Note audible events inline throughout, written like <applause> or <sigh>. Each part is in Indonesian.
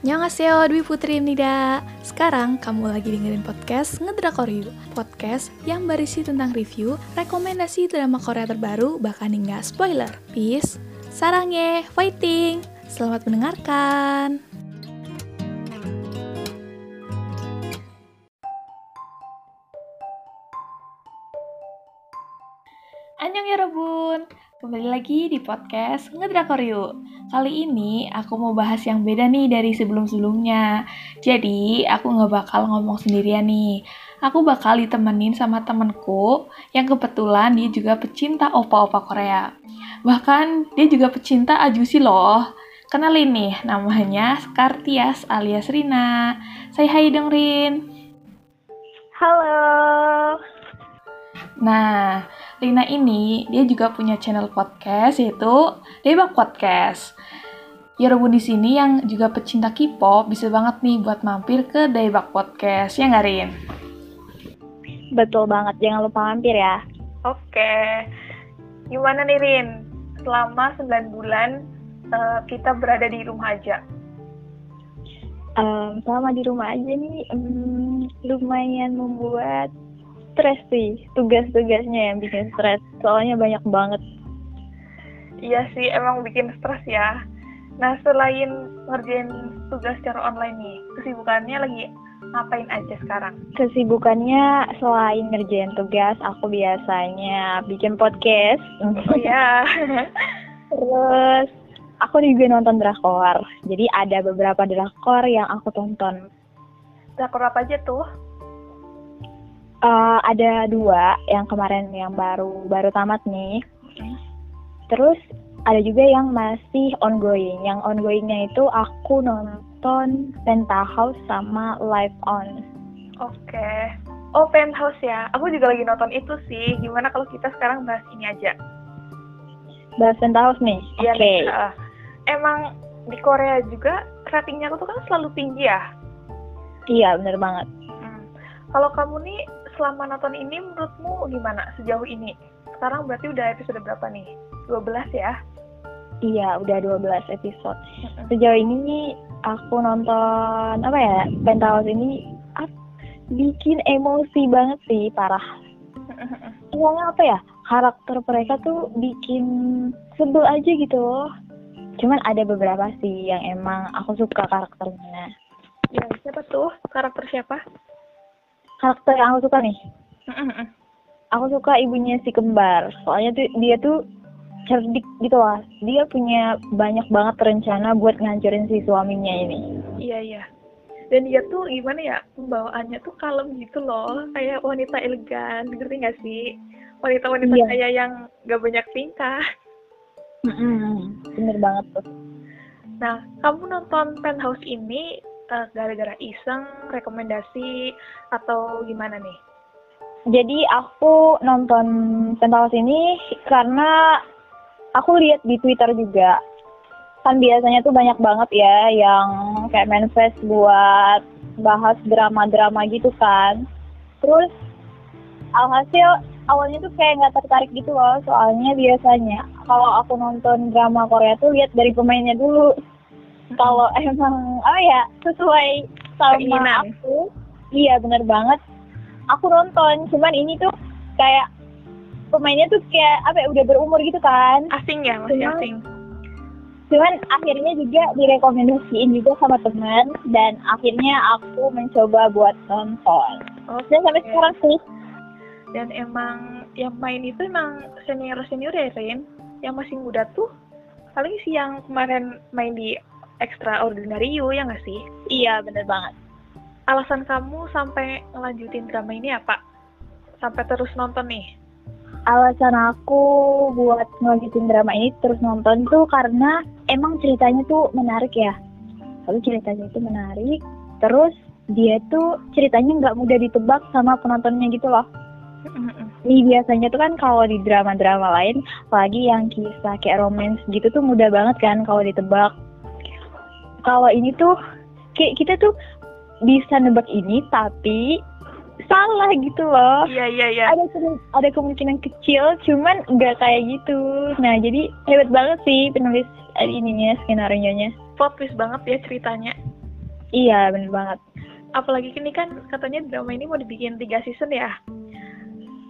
Annyeonghaseyo, Dwi Putri Nida. Sekarang kamu lagi dengerin podcast Ngedrakoryu, podcast yang berisi tentang review, rekomendasi drama Korea terbaru, bahkan hingga spoiler. Peace, sarangnya, fighting. Selamat mendengarkan. Annyeong ya Rebun, kembali lagi di podcast Ngedrakor Yuk. Kali ini aku mau bahas yang beda nih dari sebelum-sebelumnya. Jadi aku nggak bakal ngomong sendirian nih. Aku bakal ditemenin sama temenku yang kebetulan dia juga pecinta opa-opa Korea. Bahkan dia juga pecinta Ajusi loh. Kenalin nih, namanya Skartias alias Rina. Saya hai dong Rin. Halo. Nah, Rina ini dia juga punya channel podcast yaitu Debak Podcast. Ya Rebun di sini yang juga pecinta K-pop bisa banget nih buat mampir ke Debak Podcast ya nggak Rin? Betul banget, jangan lupa mampir ya. Oke, gimana nih Rin? Selama 9 bulan uh, kita berada di rumah aja. Um, selama di rumah aja nih um, lumayan membuat stres sih tugas-tugasnya yang bikin stres. Soalnya banyak banget. Iya sih emang bikin stres ya. Nah selain ngerjain tugas secara online nih kesibukannya lagi ngapain aja sekarang? Kesibukannya selain ngerjain tugas aku biasanya bikin podcast. Oh ya <laughs> terus aku juga nonton drakor. Jadi ada beberapa drakor yang aku tonton. Drakor apa aja tuh Uh, ada dua yang kemarin yang baru baru tamat nih. Terus ada juga yang masih ongoing. Yang ongoingnya itu aku nonton Penthouse sama Live On. Oke. Okay. Oh Penthouse ya. Aku juga lagi nonton itu sih. Gimana kalau kita sekarang bahas ini aja? Bahas Penthouse nih. Iya, Oke. Okay. Uh, emang di Korea juga ratingnya aku tuh kan selalu tinggi ya? Iya bener banget. Hmm. Kalau kamu nih selama nonton ini menurutmu gimana sejauh ini? Sekarang berarti udah episode berapa nih? 12 ya? Iya, udah 12 episode. Sejauh ini nih aku nonton apa ya? Penthouse ini ah, bikin emosi banget sih, parah. Soalnya apa ya? Karakter mereka tuh bikin sebel aja gitu Cuman ada beberapa sih yang emang aku suka karakternya. Ya, siapa tuh? Karakter siapa? Karakter yang aku suka nih. Aku suka ibunya si kembar. Soalnya tuh dia tuh cerdik gitu lah. Dia punya banyak banget rencana buat ngancurin si suaminya ini. Iya iya. Dan dia tuh gimana ya pembawaannya tuh kalem gitu loh. Kayak wanita elegan ngerti gak sih? Wanita-wanita iya. kayak yang gak banyak tingkah. Mm bener banget tuh. Nah kamu nonton penthouse ini uh, gara-gara iseng, rekomendasi, atau gimana nih? Jadi aku nonton Penthouse ini karena aku lihat di Twitter juga. Kan biasanya tuh banyak banget ya yang kayak manifest buat bahas drama-drama gitu kan. Terus alhasil awalnya tuh kayak nggak tertarik gitu loh soalnya biasanya kalau aku nonton drama Korea tuh lihat dari pemainnya dulu kalau emang apa ya sesuai sama Keinginan. aku iya bener banget. Aku nonton cuman ini tuh kayak pemainnya tuh kayak apa ya udah berumur gitu kan? Asing ya masih cuman, asing. cuman akhirnya juga direkomendasiin juga sama teman dan akhirnya aku mencoba buat nonton. Oh, dan sampai sekarang sih. Dan emang yang main itu emang senior senior ya Rin yang masih muda tuh? Paling sih yang kemarin main di Extraordinary You ya nggak sih? Iya bener banget. Alasan kamu sampai ngelanjutin drama ini apa? Sampai terus nonton nih? Alasan aku buat ngelanjutin drama ini terus nonton tuh karena emang ceritanya tuh menarik ya. Lalu ceritanya itu menarik, terus dia tuh ceritanya nggak mudah ditebak sama penontonnya gitu loh. Ini biasanya tuh kan kalau di drama-drama lain, apalagi yang kisah kayak romance gitu tuh mudah banget kan kalau ditebak kalau ini tuh kayak kita tuh bisa nebak ini tapi salah gitu loh. Iya iya iya. Ada ada kemungkinan kecil, cuman nggak kayak gitu. Nah jadi hebat banget sih penulis ininya skenario nya. Plot twist banget ya ceritanya. Iya, bener banget. Apalagi ini kan katanya drama ini mau dibikin tiga season ya.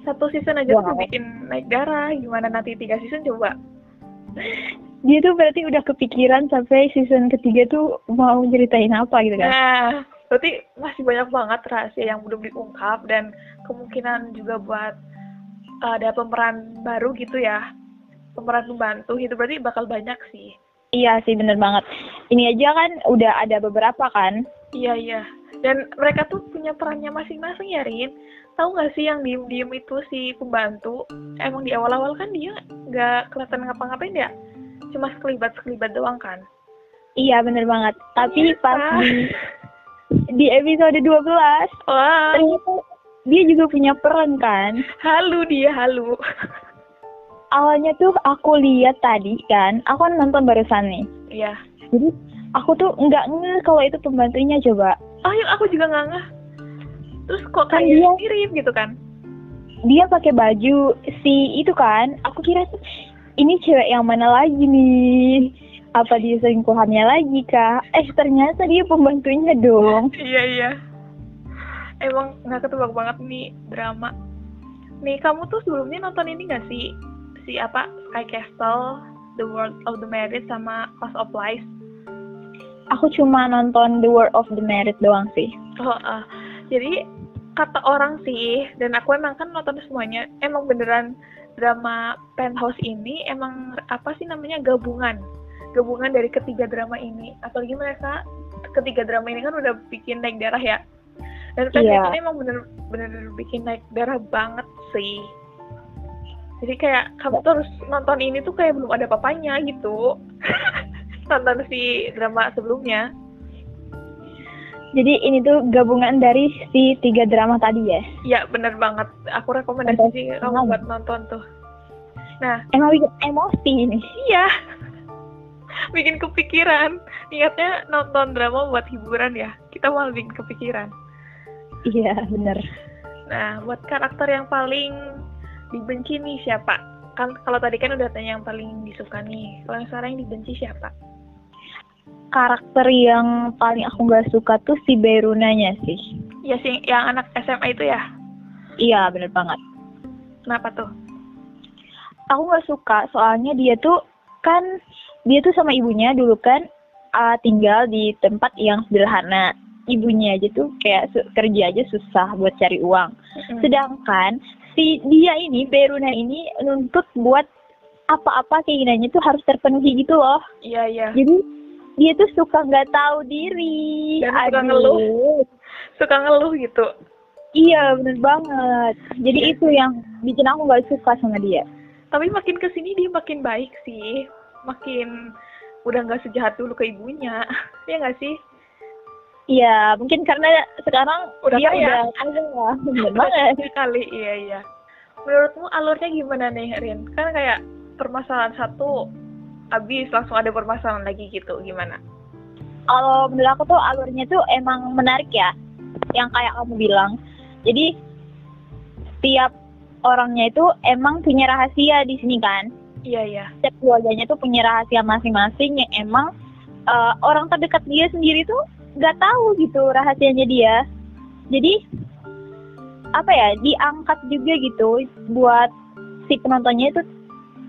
Satu season aja Wow. tuh bikin naik darah. Gimana nanti tiga season coba? Dia tuh berarti udah kepikiran sampai season ketiga tuh mau ceritain apa gitu kan? Nah, berarti masih banyak banget rahasia yang belum diungkap dan kemungkinan juga buat ada pemeran baru gitu ya. Pemeran pembantu itu berarti bakal banyak sih. Iya sih, bener banget. Ini aja kan udah ada beberapa kan? Iya, iya. Dan mereka tuh punya perannya masing-masing ya, Rin. Tahu nggak sih yang diem-diem itu si pembantu? Emang di awal-awal kan dia nggak kelihatan ngapa-ngapain ya? Cuma sekelibat-sekelibat doang kan? Iya, bener banget. Tapi Ternyata- pas di, di episode 12, Wah, ternyata dia juga punya peran kan? halu dia, halu. Awalnya tuh aku lihat tadi kan, aku kan nonton barusan nih. Iya. Jadi aku tuh nggak ngeh kalau itu pembantunya coba. Oh, aku juga nggak ngeh. Terus kok Kan kayak dia- mirip gitu kan? Dia pakai baju si itu kan, aku kira tuh ini cewek yang mana lagi nih? Apa dia selingkuhannya lagi kak? Eh ternyata dia pembantunya dong. <laughs> Iya, iya. Emang nggak ketebak banget nih drama. Nih, kamu tuh sebelumnya nonton ini nggak sih? Si apa? Sky Castle, The World of the Married, sama House of Lies. Aku cuma nonton The World of the Merit doang sih. Oh, ah. jadi kata orang sih, dan aku emang kan nonton semuanya, emang beneran drama Penthouse ini emang apa sih namanya gabungan, gabungan dari ketiga drama ini. Apalagi mereka ketiga drama ini kan udah bikin naik darah ya. Dan Penthouse Iya. ini emang bener-bener bikin naik darah banget sih. Jadi kayak kamu tuh harus nonton ini tuh kayak belum ada papanya gitu. <laughs> nonton si drama sebelumnya. Jadi ini tuh gabungan dari si tiga drama tadi ya. Ya bener banget. Aku rekomendasi kamu buat nonton tuh. Nah Emang bikin emosi ini. iya, <laughs> bikin kepikiran. Niatnya nonton drama buat hiburan ya. Kita malah bikin kepikiran. Iya bener. Nah buat karakter yang paling dibenci nih siapa? Kan kalau tadi kan udah tanya yang paling disuka nih. Kalau yang sekarang yang dibenci siapa? Karakter yang paling aku nggak suka tuh si Berunanya sih. Ya sih yang anak SMA itu ya. Iya bener banget. Kenapa tuh? Aku nggak suka soalnya dia tuh kan dia tuh sama ibunya dulu kan uh, tinggal di tempat yang sederhana. Ibunya aja tuh kayak kerja aja susah buat cari uang. Mm-mm. Sedangkan si dia ini Beruna ini nuntut buat apa-apa keinginannya tuh harus terpenuhi gitu loh. Iya iya. Jadi dia tuh suka nggak tahu diri. Dan suka ngeluh. Suka ngeluh gitu. Iya bener banget. Jadi Iya. itu yang bikin aku nggak suka sama dia. Tapi makin ke sini dia makin baik sih. Makin udah nggak sejahat dulu ke ibunya. <laughs> Iya nggak sih? Iya mungkin karena sekarang Udah dia kaya. udah <laughs> kaya. Bener banget. Sekali, iya iya. Menurutmu alurnya gimana nih, Rin? Kan kayak permasalahan satu habis langsung ada permasalahan lagi gitu. Gimana? Kalau menurut aku tuh alurnya tuh emang menarik ya. Yang kayak kamu bilang. Jadi tiap orangnya itu emang punya rahasia di sini kan. Iya iya. setiap keluarganya tuh punya rahasia masing-masing yang emang uh, orang terdekat dia sendiri tuh nggak tahu gitu rahasianya dia. Jadi apa ya diangkat juga gitu buat si penontonnya itu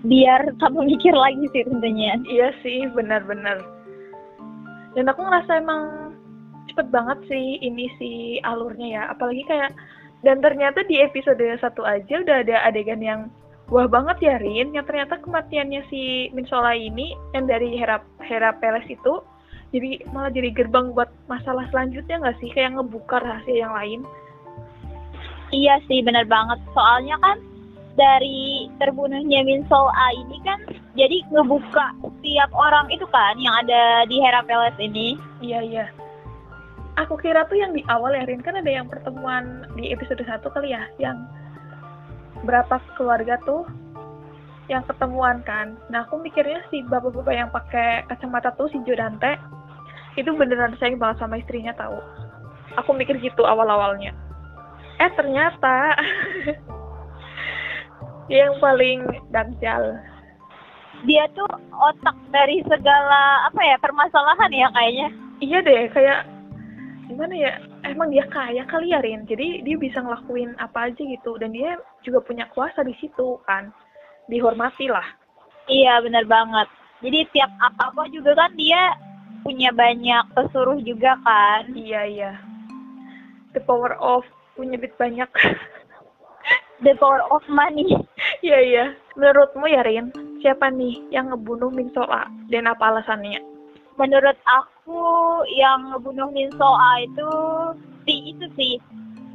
biar kamu <laughs> mikir lagi sih tentunya. Iya sih, benar-benar. Dan aku ngerasa emang cepet banget sih ini si alurnya ya. Apalagi kayak dan ternyata di episode satu aja udah ada adegan yang wah banget ya Rin. Yang ternyata kematiannya si Min Sola ini yang dari Hera Hera Peles itu jadi malah jadi gerbang buat masalah selanjutnya nggak sih kayak ngebuka rahasia yang lain. Iya sih benar banget. Soalnya kan dari terbunuhnya Min Sol A ini kan jadi ngebuka tiap orang itu kan yang ada di Hera Palace ini. Iya iya. Aku kira tuh yang di awal ya Rin kan ada yang pertemuan di episode 1 kali ya yang berapa keluarga tuh yang ketemuan kan. Nah aku mikirnya si bapak-bapak yang pakai kacamata tuh si Jodante itu beneran sayang banget sama istrinya tahu. Aku mikir gitu awal-awalnya. Eh ternyata <laughs> dia yang paling dangkal. Dia tuh otak dari segala apa ya permasalahan ya kayaknya. Iya deh, kayak gimana ya emang dia kaya kali ya Rin jadi dia bisa ngelakuin apa aja gitu dan dia juga punya kuasa di situ kan dihormati lah Iya bener banget. Jadi tiap apa-apa juga kan dia punya banyak pesuruh juga kan. iya iya the power of punya duit banyak <laughs> The power of money. Iya iya. Menurutmu ya Rin siapa nih yang ngebunuh Min Soa dan apa alasannya? Menurut aku yang ngebunuh Min Soa itu si itu sih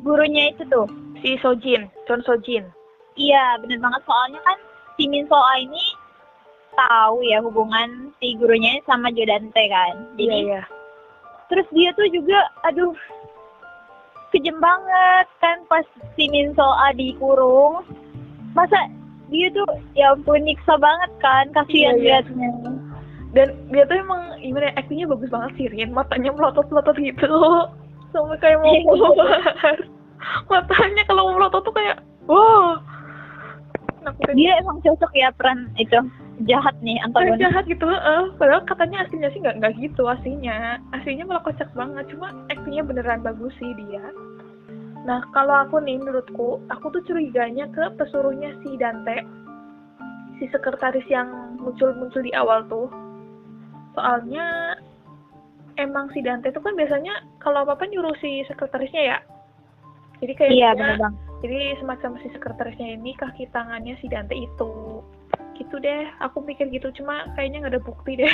gurunya itu tuh. si Sojin Chon Sojin. Iya bener banget. Soalnya kan si Min Soa ini tahu ya hubungan si gurunya sama Jodante kan. Jadi iya. iya terus dia tuh juga aduh kejem banget kan pas si Min Soa dikurung. Masa dia tuh ya ampun nyiksa banget kan kasihan Iya, iya. liatnya. Dan dia tuh emang gimana ya, actingnya bagus banget sih Rin. Matanya melotot-melotot gitu. <laughs> Sampai kayak mau keluar. <laughs> Matanya kalau melotot tuh kayak wow dia emang cocok ya peran itu jahat nih antagonis. jahat gitu heeh. padahal katanya aslinya sih nggak nggak gitu aslinya. Aslinya malah kocak banget cuma actingnya beneran bagus sih dia nah kalau aku nih menurutku aku tuh curiganya ke pesuruhnya si Dante si sekretaris yang muncul-muncul di awal tuh. Soalnya emang si Dante tuh kan biasanya kalau apa apa nyuruh si sekretarisnya ya. Jadi kayak iya bener bang. jadi semacam si sekretarisnya ini kaki tangannya si Dante itu. Gitu deh aku mikir gitu cuma kayaknya nggak ada bukti deh.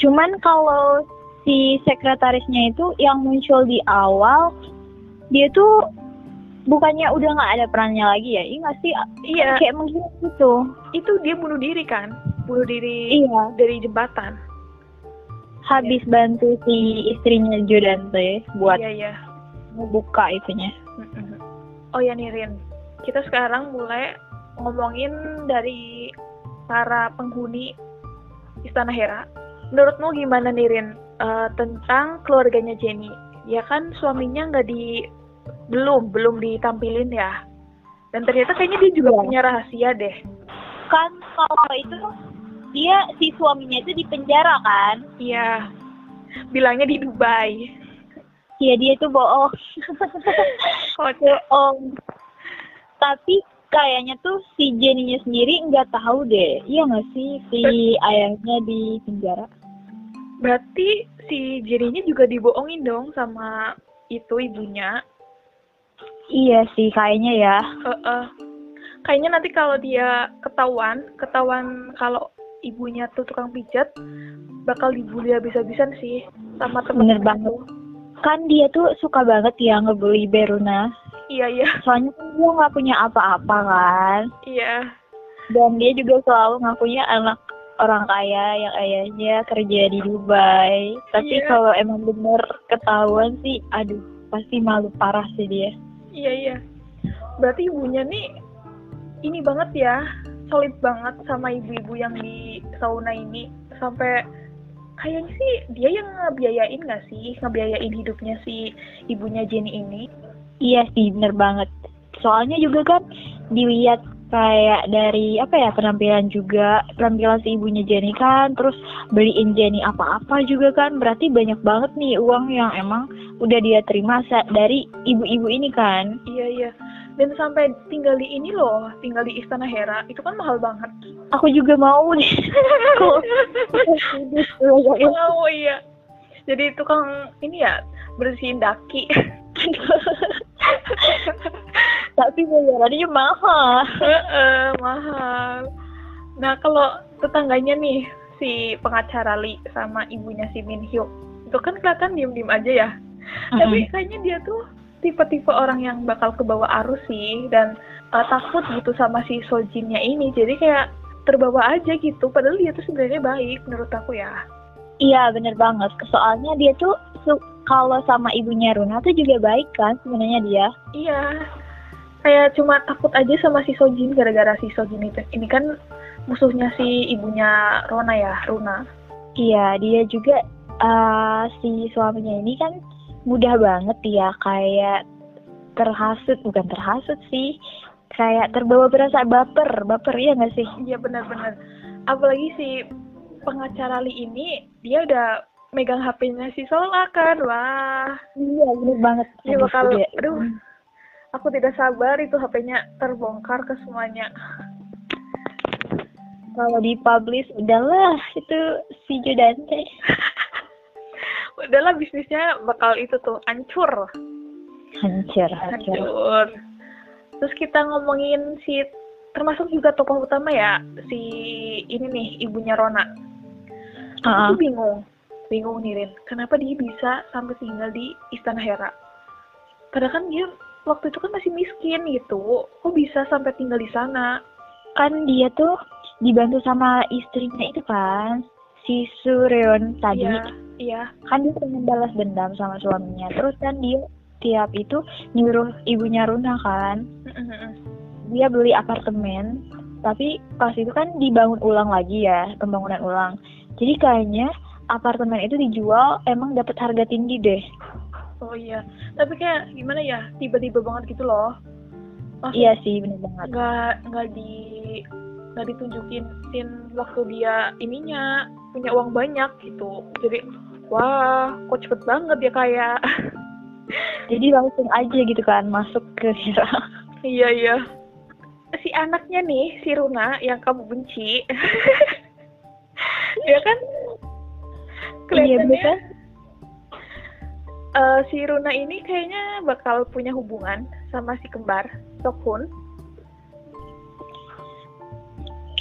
Cuman kalau si sekretarisnya itu yang muncul di awal dia tuh bukannya udah nggak ada perannya lagi ya? Iya nggak sih? Iya. Kayak menghilang gitu. Itu dia bunuh diri kan? Bunuh diri iya. dari jembatan. Habis bantu si istrinya Jodante buat iya iya. membuka itunya. Oh ya Nirin. Kita sekarang mulai ngomongin dari para penghuni Istana Hera. Menurutmu gimana Nirin? Eh, tentang keluarganya Jenny. Ya kan suaminya nggak di belum belum ditampilin ya. Dan ternyata kayaknya dia juga Iya. punya rahasia deh. Kan kalau itu dia si suaminya itu di penjara kan? Iya. Bilangnya di Dubai. Iya dia itu bohong. <laughs> Bohong. Tapi kayaknya tuh si Jenny-nya sendiri nggak tahu deh. Iya nggak sih? Si ayahnya di penjara. Berarti si Jenny-nya juga dibohongin dong sama itu ibunya iya sih kayaknya ya Heeh. Kayaknya nanti kalau dia ketahuan, ketahuan kalau ibunya tuh tukang pijat, bakal dibully habis-habisan sih sama temen Bener banget. kan dia tuh suka banget ya ngebully Beruna Iya iya soalnya dia nggak punya apa-apa kan iya. dan dia juga selalu ngakunya anak orang kaya yang ayahnya kerja di Dubai tapi Iya. kalau emang bener ketahuan sih aduh pasti malu parah sih dia Iya iya. Berarti ibunya nih ini banget ya, solid banget sama ibu-ibu yang di sauna ini sampai kayaknya sih dia yang ngebiayain nggak sih, ngebiayain hidupnya si ibunya Jenny ini. iya sih bener banget soalnya juga kan dilihat kayak dari apa ya penampilan juga penampilan si ibunya Jenny kan terus beliin Jenny apa-apa juga kan berarti banyak banget nih uang yang emang udah dia terima dari ibu-ibu ini kan Iya iya. Dan sampai tinggal di ini loh, tinggal di Istana Hera, itu kan mahal banget. aku juga mau nih <laughs> Oh iya. Jadi tukang ini ya bersihin daki. <laughs> tapi bayarannya mahal Heeh, mahal. Nah kalau tetangganya nih si pengacara Lee sama ibunya si Min Hyuk, itu kan kelihatan diem-diem aja ya. Tapi kayaknya dia tuh tipe-tipe orang yang bakal kebawa arus sih dan uh, takut gitu sama si Sojinnya ini. Jadi kayak terbawa aja gitu. Padahal dia tuh sebenarnya baik menurut aku ya. iya bener banget soalnya dia tuh kalau sama ibunya Runa tuh juga baik kan sebenarnya dia Iya. Kayak cuma takut aja sama si Sojin gara-gara si Sojin itu. Ini kan musuhnya si ibunya Rona ya, Runa. Iya, dia juga eh, si suaminya ini kan mudah banget ya kayak terhasut, bukan terhasut sih, kayak terbawa berasa baper, baper ya nggak sih? Iya benar-benar. Apalagi si pengacara Lee ini dia udah megang HP-nya si Sola kan wah Iya, bener banget. Dia bakal, dia- aduh, aku tidak sabar itu HP-nya terbongkar ke semuanya. Kalau dipublish, udahlah, itu si Jodante. <laughs> udahlah bisnisnya bakal itu tuh hancur. Hancur, hancur. hancur. Terus kita ngomongin si termasuk juga tokoh utama ya si ini nih ibunya Rona. Aku Ah, tuh bingung bingung nih Rin. Kenapa dia bisa sampai tinggal di Istana Hera? Padahal kan dia waktu itu kan masih miskin gitu kok bisa sampai tinggal di sana kan dia tuh dibantu sama istrinya itu kan, si Suryon tadi. iya iya Kan dia pengen balas dendam sama suaminya. Terus kan dia tiap itu nyuruh ibunya Runa kan. dia beli apartemen tapi pas itu kan dibangun ulang lagi ya pembangunan ulang jadi kayaknya apartemen itu dijual emang dapat harga tinggi deh oh iya. Tapi kayak gimana ya tiba-tiba banget gitu loh. Maksud- iya sih bener banget. nggak nggak di nggak ditunjukin tin waktu dia ininya punya uang banyak gitu. Jadi wah kok cepet banget ya kayak <laughs> jadi langsung aja gitu kan masuk ke Hera iya iya. Si anaknya nih si Runa yang kamu benci. <laughs> Ya kan? Iya kelihatannya bener kan eh, si Runa ini kayaknya bakal punya hubungan sama si kembar Sokhun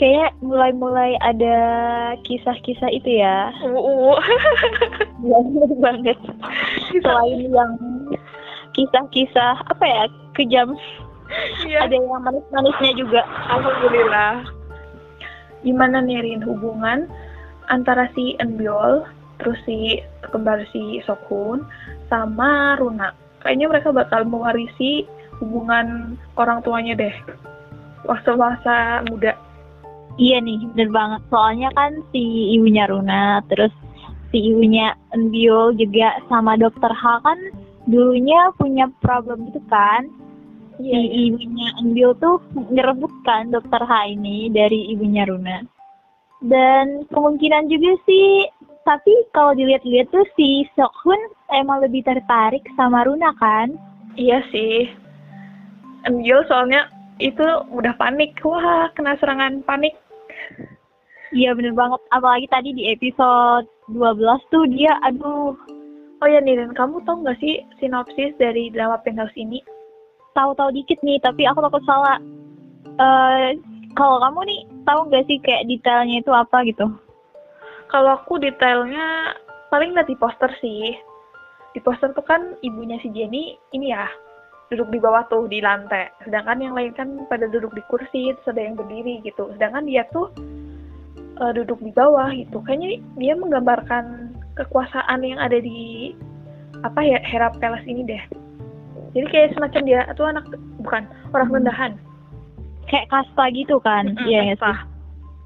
kayak mulai-mulai ada kisah-kisah itu ya. Uh, <laughs> Iya bener banget. Selain yang kisah-kisah apa ya kejam. Iya. ada yang manis-manisnya juga. Alhamdulillah. Gimana nih Rin hubungan antara si Enbiol, terus si kembar si Sokhun, sama Runa? Kayaknya mereka bakal mewarisi hubungan orang tuanya deh. Waktu masa muda. Iya nih, bener banget. Soalnya kan si ibunya Runa, terus si ibunya Enbiol juga sama dokter H kan dulunya punya problem gitu kan. Si ibunya Enbiol tuh ngerebut kan dokter H ini dari ibunya Runa. Dan kemungkinan juga sih, tapi kalau dilihat-lihat tuh si Sokhun emang lebih tertarik sama Runa kan. Iya sih. Enbiol soalnya itu udah panik. Wah, kena serangan panik. Iya bener banget, apalagi tadi di episode 12 tuh dia aduh Oh ya Nirin, kamu tau nggak sih sinopsis dari drama Penthouse ini? tahu-tahu dikit nih tapi aku takut salah eh kalau kamu nih tahu nggak sih kayak detailnya itu apa gitu Kalau aku detailnya paling di poster sih. Di poster tuh kan ibunya si Jenny ini ya duduk di bawah tuh di lantai. Sedangkan yang lain kan pada duduk di kursi, terus ada yang berdiri gitu. Sedangkan dia tuh eh, duduk di bawah gitu. Kayaknya dia menggambarkan kekuasaan yang ada di apa ya Hera Palace ini deh. Jadi kayak semacam dia tuh anak bukan orang Hmm. rendahan. kayak kasta gitu kan iya nggak kasta. sih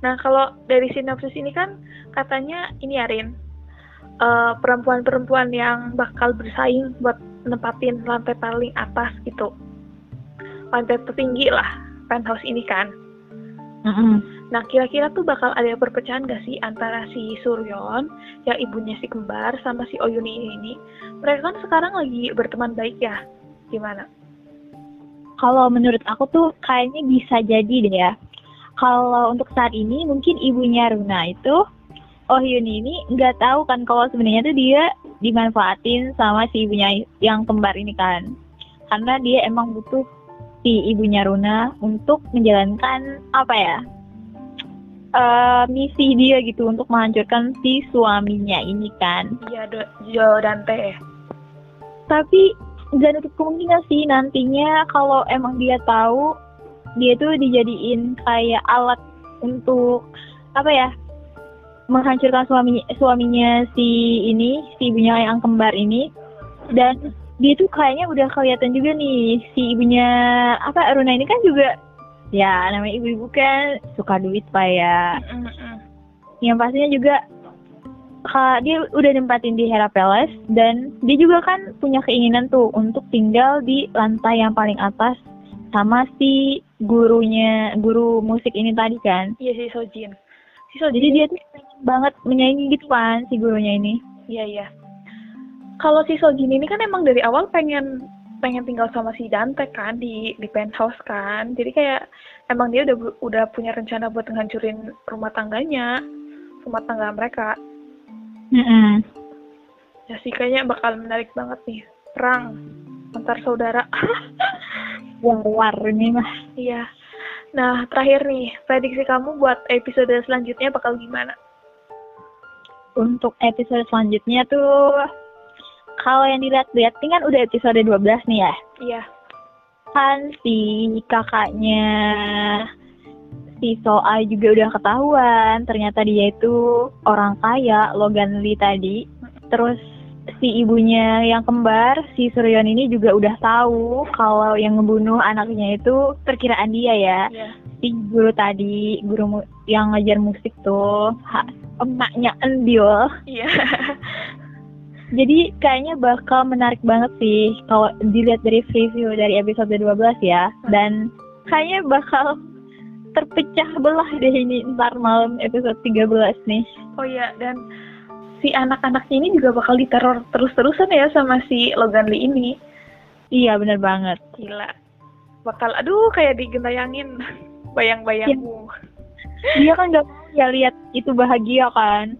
Nah, kalau dari sinopsis ini kan katanya ini Arin eh, perempuan-perempuan yang bakal bersaing buat nempatin lantai paling atas gitu. Lantai tertinggi lah penthouse ini kan. Mm-mm. Nah, kira-kira tuh bakal ada perpecahan gak sih antara si Suryon, yang ibunya si kembar, sama si Oyuni ini? Mereka kan sekarang lagi berteman baik ya. Gimana? kalau menurut aku tuh kayaknya bisa jadi deh ya kalau untuk saat ini mungkin ibunya Runa itu Oh Yuni ini nggak tahu kan kalau sebenarnya tuh dia dimanfaatin sama si ibunya yang kembar ini kan karena dia emang butuh si ibunya Runa untuk menjalankan apa ya eh, misi dia gitu untuk menghancurkan si suaminya ini kan Iya, Jo Dante. tapi nggak nutup kemungkinan sih nantinya kalau emang dia tahu dia tuh dijadiin kayak alat untuk apa ya menghancurkan suami suaminya si ini si ibunya yang kembar ini dan dia tuh kayaknya udah kelihatan juga nih si ibunya apa Runa ini kan juga ya namanya ibu-ibu kan suka duit pak ya Mm-mm. yang pastinya juga dia udah nempatin di Hera Palace dan dia juga kan punya keinginan tuh untuk tinggal di lantai yang paling atas sama si gurunya guru musik ini tadi kan Iya si Sojin. Si Sojin jadi dia tuh pengen banget menyaingi gitu kan si gurunya ini Iya iya. Kalau si Sojin ini kan emang dari awal pengen pengen tinggal sama si Dante kan di di penthouse kan. Jadi kayak emang dia udah udah punya rencana buat ngancurin rumah tangganya, rumah tangga mereka. Mm-mm. Ya sih kayaknya bakal menarik banget nih perang antar saudara. <laughs> War-war ini mah. Iya. Nah, terakhir nih, prediksi kamu buat episode selanjutnya bakal gimana? Untuk episode selanjutnya tuh kalau yang dilihat-lihat kan udah episode 12 nih ya. Iya. Kan si kakaknya si Soa juga udah ketahuan ternyata dia itu orang kaya Logan Lee tadi. Terus si ibunya yang kembar, si Suryon ini juga udah tahu kalau yang ngebunuh anaknya itu perkiraan dia ya. Iya. Si guru tadi, guru mu- yang ngajar musik tuh, ha- emaknya Endiol. Iya. <laughs> Jadi kayaknya bakal menarik banget sih kalau dilihat dari preview dari episode 12 ya. Dan kayaknya bakal terpecah belah deh ini ntar malam episode 13 nih. Oh iya, dan si anak-anaknya ini juga bakal diteror terus-terusan ya sama si Logan Lee ini. Iya bener banget. Gila. Bakal, aduh kayak digentayangin <laughs> bayang-bayangmu. Dia kan gak mau ya lihat itu bahagia kan.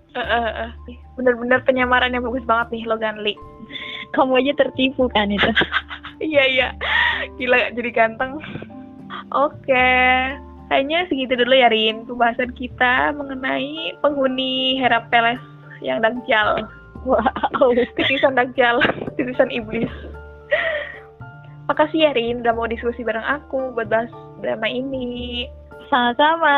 Bener-bener penyamaran yang bagus banget nih Logan Lee. Kamu aja tertipu kan itu. <laughs> Iya, iya. Gila, jadi ganteng. Oke. Kayaknya segitu dulu ya, Rin. Pembahasan kita mengenai penghuni Hera Palace yang dangkal. wow. Titisan dangkal. Titisan iblis. Makasih ya, Rin. Udah mau diskusi bareng aku buat bahas drama ini. Sama-sama.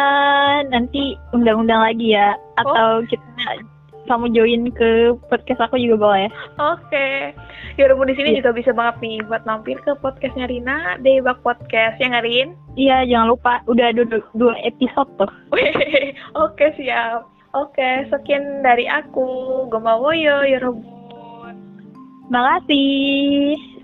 Nanti undang-undang lagi ya. Atau kita kamu join ke podcast aku juga boleh. Oke. Ya udah di sini Iya. juga bisa banget nih buat mampir ke podcastnya Rina, Debak Podcast, ya nggak, Rin? Iya, jangan lupa udah ada dua, episode tuh. <laughs> Oke, siap. Oke, sekian dari aku. Gomawoyo, ya Robun. Makasih.